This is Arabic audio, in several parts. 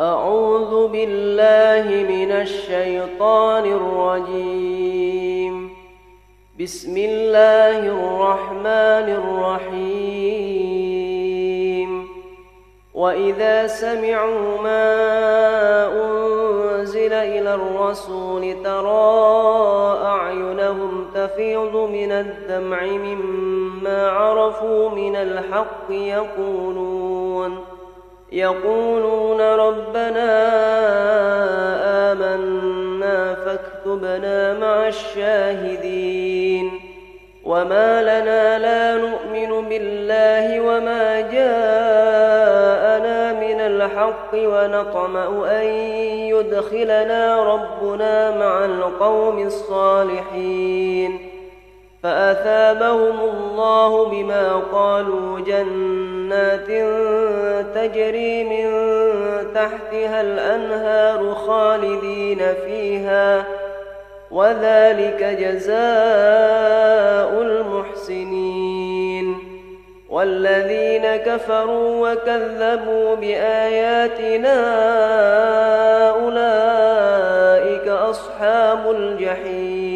أعوذ بالله من الشيطان الرجيم. بسم الله الرحمن الرحيم. وإذا سمعوا ما أنزل إلى الرسول ترى أعينهم تفيض من الدمع مما عرفوا من الحق يقولون. يقولون ربنا آمنا فاكتبنا مع الشاهدين وما لنا لا نؤمن بالله وما جاءنا من الحق ونطمع أن يدخلنا ربنا مع القوم الصالحين فأثابهم الله بما قالوا جنات تجري من تحتها الأنهار خالدين فيها وذلك جزاء المحسنين. والذين كفروا وكذبوا بآياتنا أولئك أصحاب الجحيم.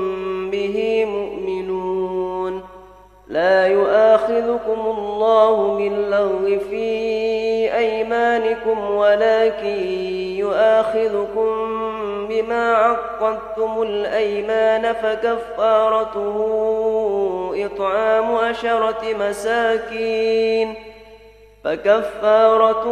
لا يؤاخذكم الله باللغو في أيمانكم ولكن يؤاخذكم بما عقدتم الأيمان فكفارته إطعام عشرة مساكين فكفارته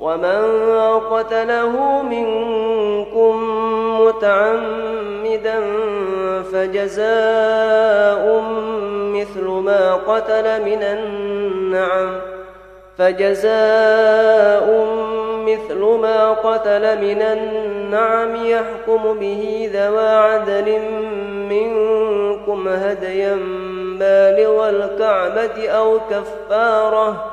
ومن قتله منكم متعمدا فجزاء مثل ما قتل من النعم فجزاء مثل ما قتل من النعم يحكم به ذوى عدل منكم هديا بالغ الكعبة أو كفاره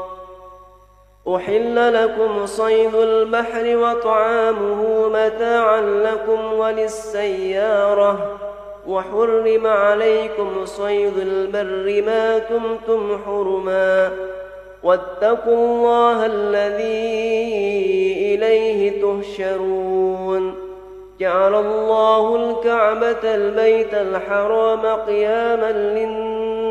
أحل لكم صيد البحر وطعامه متاعا لكم وللسيارة. وحرم عليكم صيد البر ما كنتم حرما. واتقوا الله الذي إليه تهشرون جعل الله الكعبة البيت الحرام قياما للناس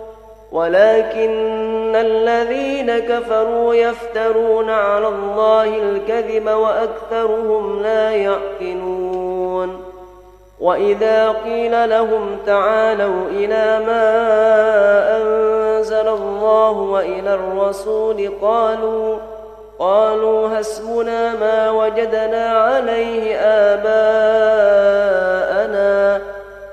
ولكن الذين كفروا يفترون على الله الكذب وأكثرهم لا يعقلون وإذا قيل لهم تعالوا إلى ما أنزل الله وإلى الرسول قالوا قالوا حسبنا ما وجدنا عليه آباءنا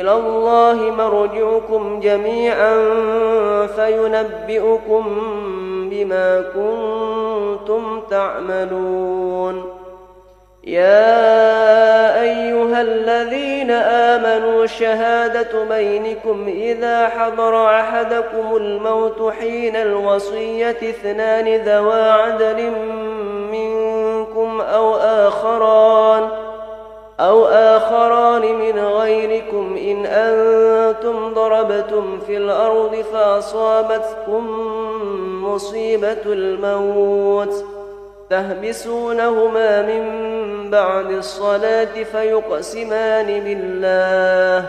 إلى الله مرجعكم جميعا فينبئكم بما كنتم تعملون. يا أيها الذين آمنوا شهادة بينكم إذا حضر أحدكم الموت حين الوصية اثنان ذوى عدل منكم أو آخران. أو آخران من غيركم إن أنتم ضربتم في الأرض فأصابتكم مصيبة الموت تهبسونهما من بعد الصلاة فيقسمان بالله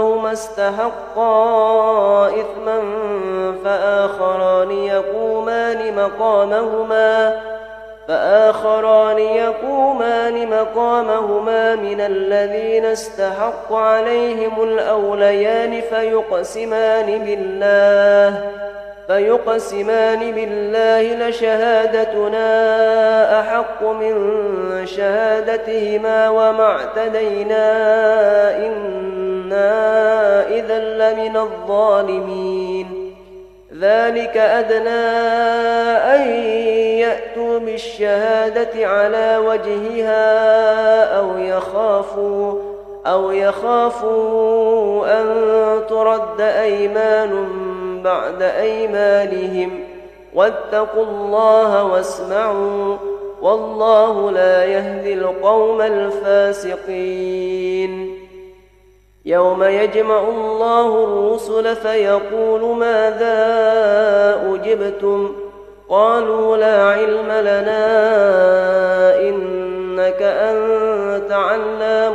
أنهما استحقا إثما فآخران يقومان مقامهما فآخران يقومان مقامهما من الذين استحق عليهم الأوليان فيقسمان بالله فيقسمان بالله لشهادتنا أحق من شهادتهما وما اعتدينا إنا إذا لمن الظالمين. ذلك أدنى أن يأتوا بالشهادة على وجهها أو يخافوا أو يخافوا أن ترد أيمان بعد أيمانهم واتقوا الله واسمعوا والله لا يهدي القوم الفاسقين. يوم يجمع الله الرسل فيقول ماذا أجبتم؟ قالوا لا علم لنا إنك أنت علام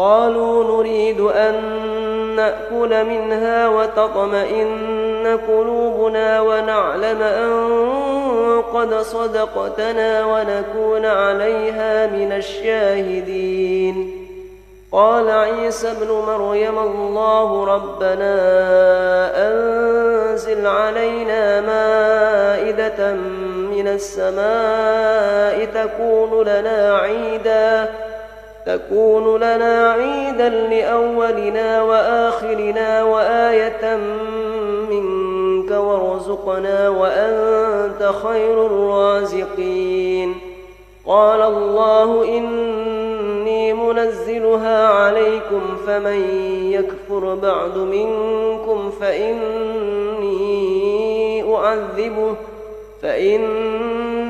قالوا نريد أن نأكل منها وتطمئن قلوبنا ونعلم أن قد صدقتنا ونكون عليها من الشاهدين. قال عيسى ابن مريم الله ربنا أنزل علينا مائدة من السماء تكون لنا عيداً تكون لنا عيدا لأولنا وآخرنا وآية منك وارزقنا وأنت خير الرازقين. قال الله إني منزلها عليكم فمن يكفر بعد منكم فإني أعذبه فإني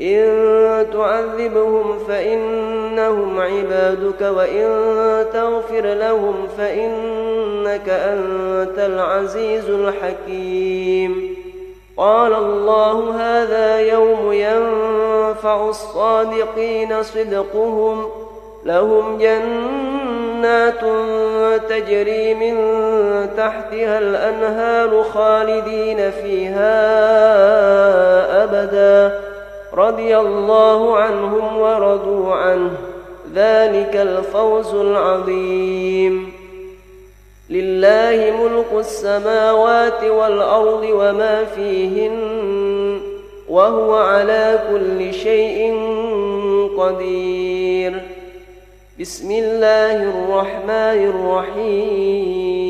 إن تعذبهم فإنهم عبادك وإن تغفر لهم فإنك أنت العزيز الحكيم. قال الله هذا يوم ينفع الصادقين صدقهم لهم جنات تجري من تحتها الأنهار خالدين فيها أبدا. رضي الله عنهم ورضوا عنه. ذلك الفوز العظيم. لله ملك السماوات والأرض وما فيهن وهو على كل شيء قدير. بسم الله الرحمن الرحيم.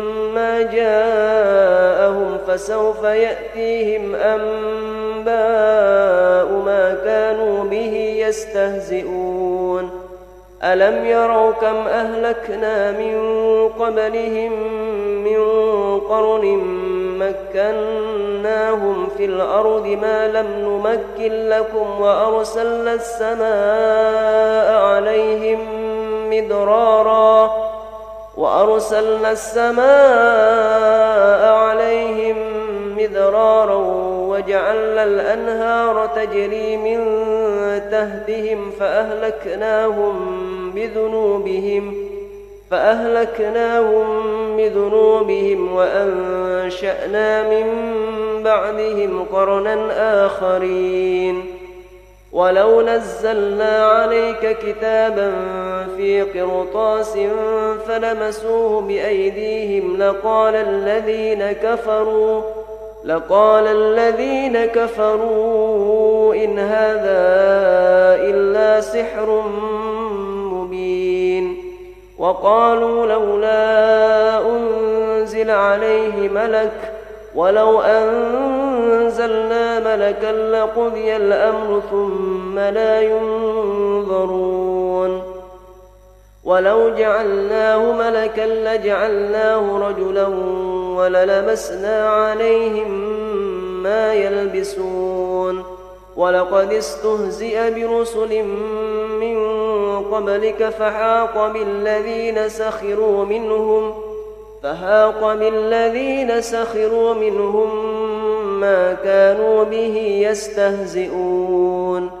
جاءهم فسوف يأتيهم أنباء ما كانوا به يستهزئون. ألم يروا كم أهلكنا من قبلهم من قرن مكناهم في الأرض ما لم نمكن لكم وأرسلنا السماء عليهم مدرارا وأرسلنا السماء عليهم مدرارا وجعلنا الأنهار تجري من تهتهم فأهلكناهم بذنوبهم فأهلكناهم بذنوبهم وأنشأنا من بعدهم قرنا آخرين ولو نزلنا عليك كتابا في قرطاس فلمسوه بأيديهم لقال الذين كفروا لقال الذين كفروا إن هذا إلا سحر مبين. وقالوا لولا أنزل عليه ملك ولو أنزلنا ملكا لقضي الأمر ثم لا ينظرون. ولو جعلناه ملكا لجعلناه رجلا وللمسنا عليهم ما يلبسون ولقد استهزئ برسل من قبلك فحاق بالذين سخروا منهم فهاق بالذين سخروا منهم ما كانوا به يستهزئون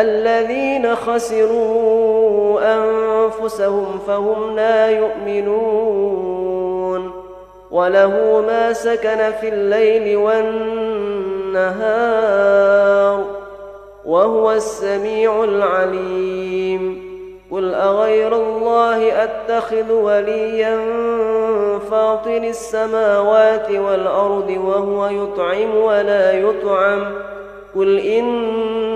الذين خسروا أنفسهم فهم لا يؤمنون وله ما سكن في الليل والنهار وهو السميع العليم. قل أغير الله أتخذ وليا فاطر السماوات والأرض وهو يطعم ولا يطعم. قل إني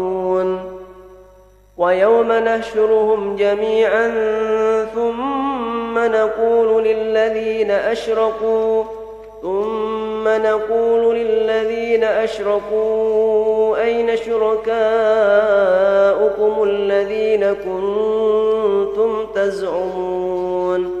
ويوم نحشرهم جميعا ثم نقول للذين أشركوا ثم نقول للذين أشركوا أين شركاؤكم الذين كنتم تزعمون؟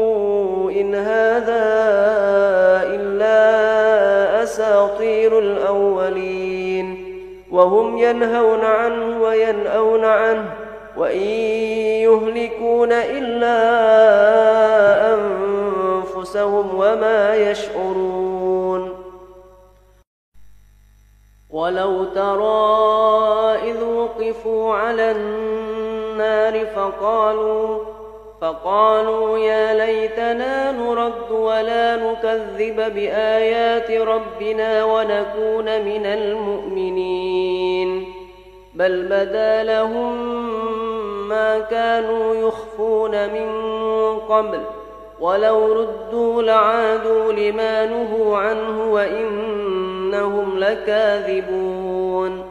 إن هذا إلا أساطير الأولين. وهم ينهون عنه وينأون عنه وإن يهلكون إلا أنفسهم وما يشعرون. ولو ترى إذ وقفوا على النار فقالوا فقالوا يا ليتنا نرد ولا نكذب بآيات ربنا ونكون من المؤمنين. بل بدا لهم ما كانوا يخفون من قبل ولو ردوا لعادوا لما نهوا عنه وإنهم لكاذبون.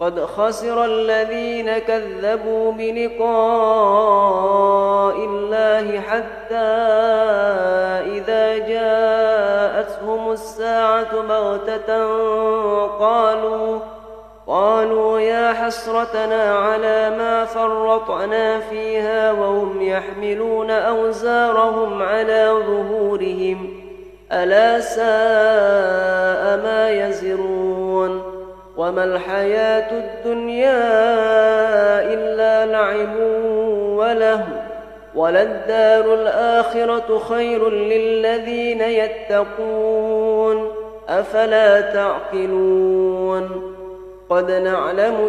قد خسر الذين كذبوا بلقاء الله حتى إذا جاءتهم الساعة بغتة قالوا قالوا يا حسرتنا على ما فرطنا فيها وهم يحملون أوزارهم على ظهورهم ألا ساء ما يزرون وما الحياة الدنيا إلا لعب وله وللدار الآخرة خير للذين يتقون أفلا تعقلون قد نعلم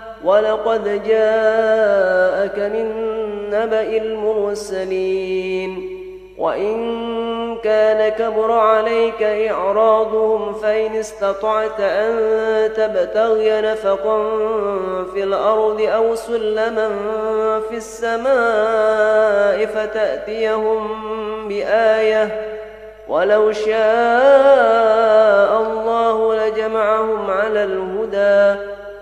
ولقد جاءك من نبأ المرسلين وإن كان كبر عليك إعراضهم فإن استطعت أن تبتغي نفقا في الأرض أو سلما في السماء فتأتيهم بآية ولو شاء الله لجمعهم على الهدى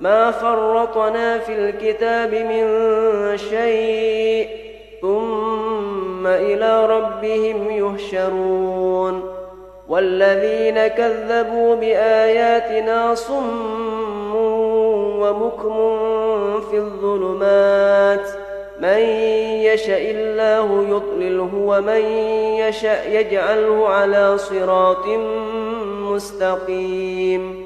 ما فرطنا في الكتاب من شيء ثم إلى ربهم يهشرون والذين كذبوا بآياتنا صم ومكم في الظلمات من يشاء الله يضلله ومن يشاء يجعله على صراط مستقيم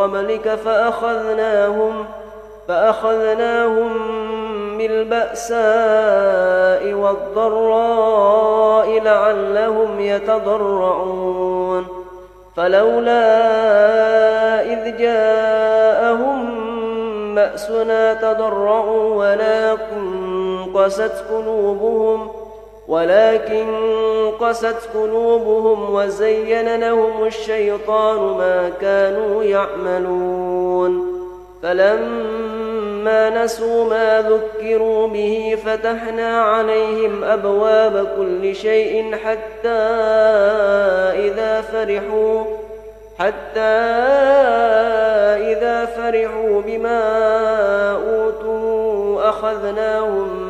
قبلك فأخذناهم فأخذناهم بالبأساء والضراء لعلهم يتضرعون فلولا إذ جاءهم بأسنا تضرعوا ولكن قست قلوبهم ۖ ولكن قست قلوبهم وزين لهم الشيطان ما كانوا يعملون. فلما نسوا ما ذكروا به فتحنا عليهم أبواب كل شيء حتى إذا فرحوا حتى إذا فرحوا بما أوتوا أخذناهم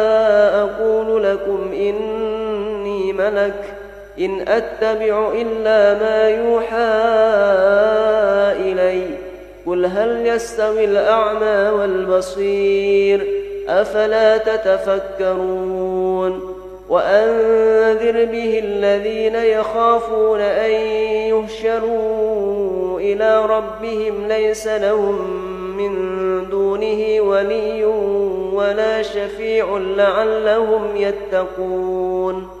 ملك إن أتبع إلا ما يوحى إلي. قل هل يستوي الأعمى والبصير؟ أفلا تتفكرون؟ وأنذر به الذين يخافون أن يهشروا إلى ربهم ليس لهم من دونه ولي ولا شفيع لعلهم يتقون.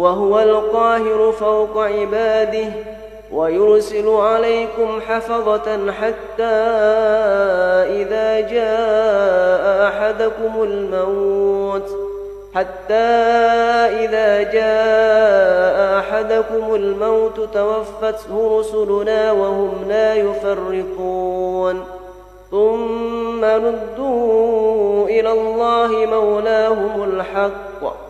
وهو القاهر فوق عباده ويرسل عليكم حفظة حتى إذا جاء أحدكم الموت حتى إذا جاء أحدكم الموت توفته رسلنا وهم لا يفرطون ثم ردوا إلى الله مولاهم الحق.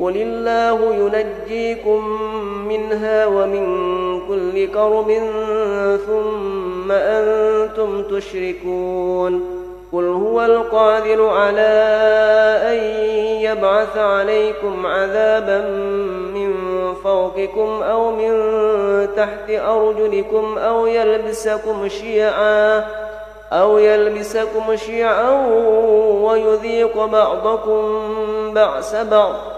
قل الله ينجيكم منها ومن كل كرب ثم أنتم تشركون قل هو القادر على أن يبعث عليكم عذابا من فوقكم أو من تحت أرجلكم أو يلبسكم شيعا أو يلبسكم شيعا ويذيق بعضكم بأس بعض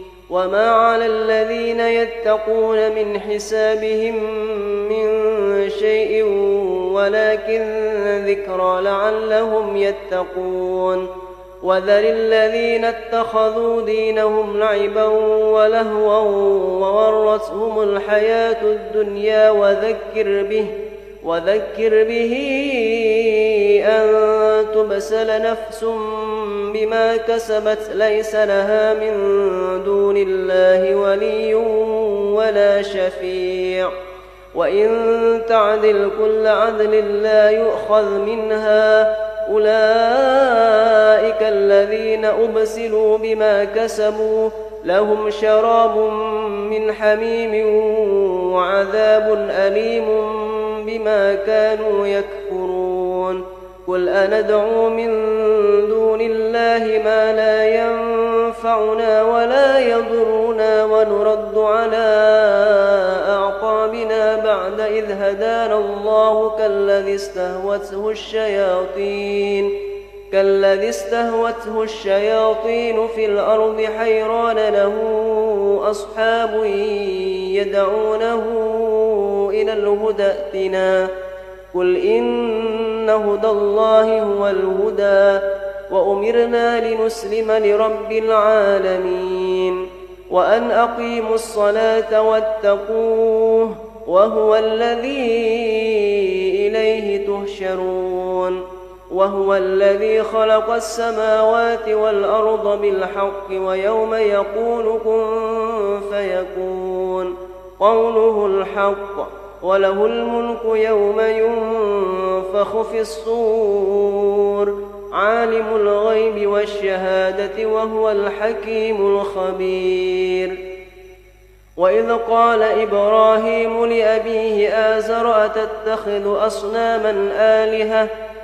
وما على الذين يتقون من حسابهم من شيء ولكن ذكرى لعلهم يتقون وذر الذين اتخذوا دينهم لعبا ولهوا وورثهم الحياة الدنيا وذكر به وذكر به أن تبسل نفس بما كسبت ليس لها من دون الله ولي ولا شفيع. وإن تعدل كل عدل لا يؤخذ منها. أولئك الذين أبسلوا بما كسبوا لهم شراب من حميم وعذاب أليم بما كانوا يكفرون. قل أندعو من دون الله ما لا ينفعنا ولا يضرنا ونرد على أعقابنا بعد إذ هدانا الله كالذي استهوته الشياطين. كالذي استهوته الشياطين في الأرض حيران له أصحاب يدعونه إلى الهدى ائتنا. قل إن هدى الله هو الهدى وأمرنا لنسلم لرب العالمين. وأن أقيموا الصلاة واتقوه وهو الذي إليه تهشرون وهو الذي خلق السماوات والأرض بالحق ويوم يقول كن فيكون. قوله الحق وله الملك يوم ينفخ في الصور. عالم الغيب والشهادة وهو الحكيم الخبير. وإذ قال إبراهيم لأبيه آزر أتتخذ أصناما آلهة؟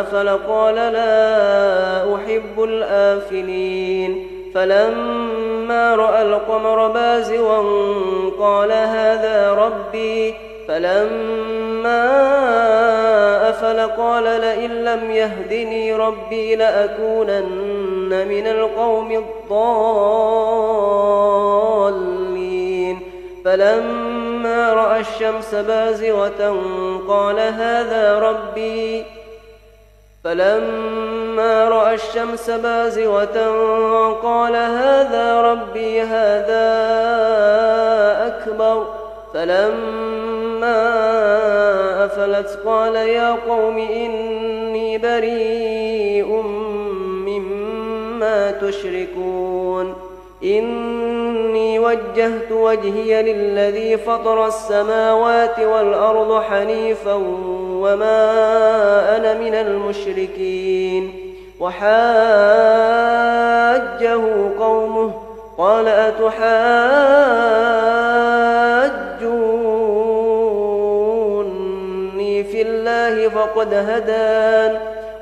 أفل قال لا أحب الآفلين. فلما رأى القمر بازغا قال هذا ربي. فلما أفل قال لئن لم يهدني ربي لأكونن من القوم الضالين. فلما رأى الشمس بازغة قال هذا ربي فلما رأى الشمس بازغة قال هذا ربي هذا أكبر فلما أفلت قال يا قوم إني بريء مما تشركون إني وجهت وجهي للذي فطر السماوات والأرض حنيفا وما أنا من المشركين. وحاجه قومه قال أتحاجوني في الله فقد هدان.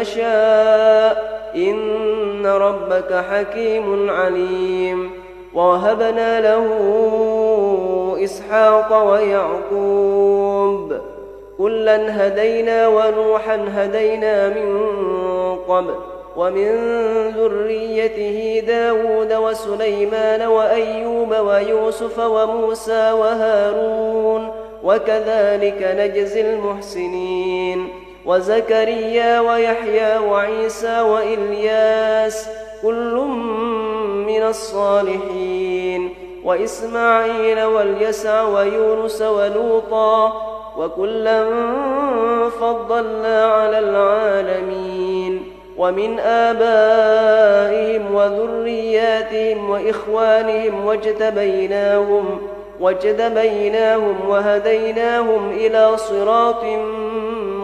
نشاء. إن ربك حكيم عليم. ووهبنا له إسحاق ويعقوب. كلا هدينا ونوحا هدينا من قبل. ومن ذريته داود وسليمان وأيوب ويوسف وموسى وهارون. وكذلك نجزي المحسنين. وزكريا ويحيى وعيسى وإلياس كل من الصالحين وإسماعيل واليسع ويونس ولوطا وكلا فضلنا على العالمين ومن آبائهم وذرياتهم وإخوانهم واجتبيناهم واجتبيناهم وهديناهم إلى صراط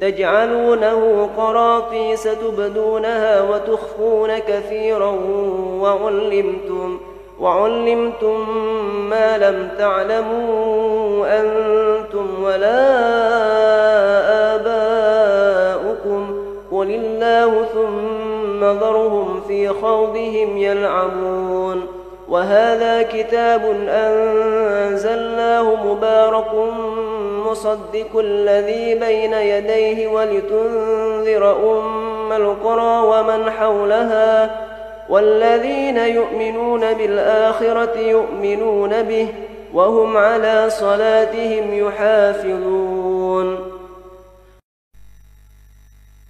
تجعلونه قراطيس تبدونها وتخفون كثيرا وعلمتم وعلمتم ما لم تعلموا أنتم ولا آباؤكم. قل الله ثم ذرهم في خوضهم يلعبون. وهذا كتاب أنزلناه مبارك مصدق الذي بين يديه ولتنذر أم القرى ومن حولها والذين يؤمنون بالآخرة يؤمنون به وهم على صلاتهم يحافظون.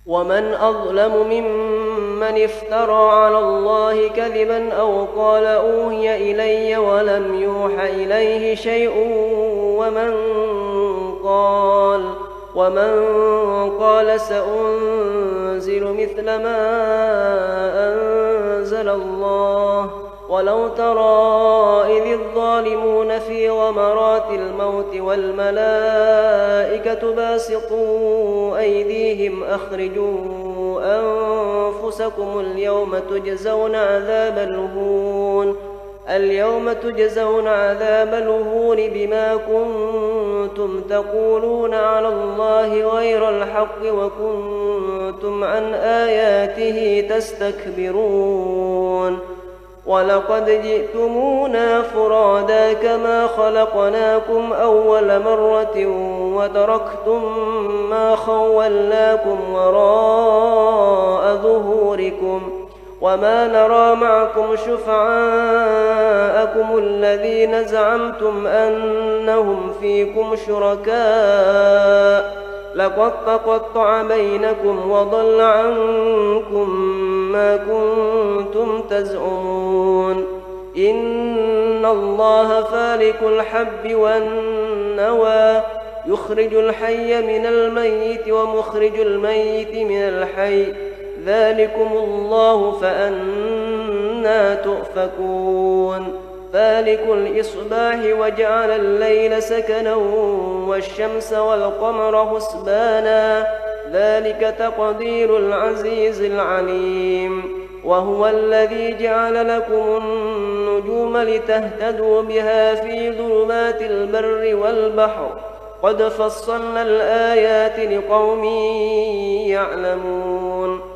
ومن أظلم ممن افترى على الله كذبا أو قال أوهي إلي ولم يوح إليه شيء ومن قال ومن قال سأنزل مثل ما أنزل الله ولو ترى إذ الظالمون في غمرات الموت والملائكة باسطوا أيديهم أخرجوا أنفسكم اليوم تجزون عذاب الهون. اليوم تجزون عذاب الهون بما كنتم تقولون على الله غير الحق وكنتم عن آياته تستكبرون. ولقد جئتمونا فرادا كما خلقناكم أول مرة وتركتم ما خولناكم وراء ظهوركم. وما نرى معكم شفعاءكم الذين زعمتم أنهم فيكم شركاء لقد تقطع بينكم وضل عنكم ما كنتم تزعمون إن الله فالق الحب والنوى يخرج الحي من الميت ومخرج الميت من الحي ذلكم الله فأنا تؤفكون. فالك الإصباح وجعل الليل سكنا والشمس والقمر حسبانا. ذلك تقدير العزيز العليم. وهو الذي جعل لكم النجوم لتهتدوا بها في ظلمات البر والبحر. قد فصلنا الآيات لقوم يعلمون.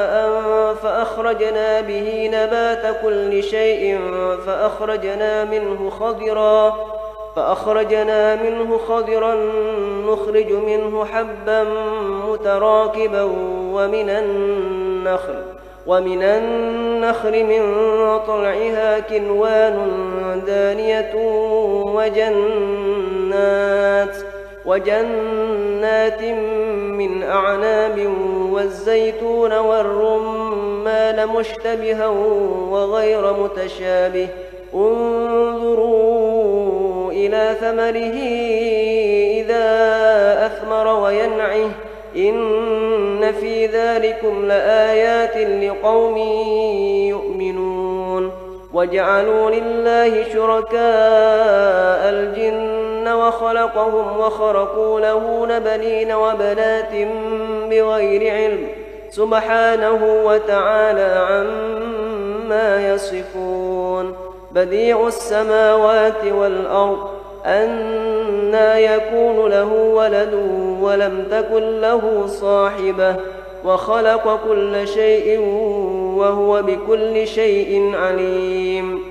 فأخرجنا به نبات كل شيء فأخرجنا منه خضرا فأخرجنا منه خضرا نخرج منه حبا متراكبا ومن النخل ومن النخل من طلعها كنوان دانية وجنات وجنات من أعناب والزيتون والرمان مشتبها وغير متشابه. انظروا إلى ثمره إذا أثمر وينعه. إن في ذلكم لآيات لقوم يؤمنون. وجعلوا لله شركاء الجن وخلقهم وخرقوا له نبنين وبنات بغير علم. سبحانه وتعالى عما يصفون. بديع السماوات والأرض أنا يكون له ولد ولم تكن له صاحبة وخلق كل شيء وهو بكل شيء عليم.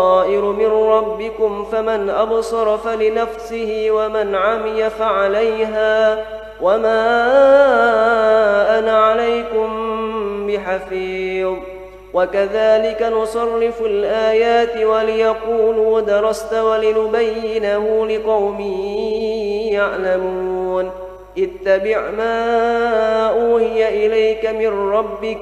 فمن أبصر فلنفسه ومن عمي فعليها وما أنا عليكم بحفيظ. وكذلك نصرف الآيات وليقولوا درست ولنبينه لقوم يعلمون. اتبع ما أوهي إليك من ربك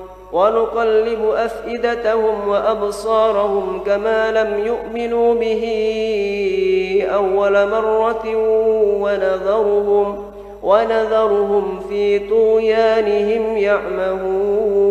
ونقلب أفئدتهم وأبصارهم كما لم يؤمنوا به أول مرة ونذرهم ونذرهم في طغيانهم يعمهون.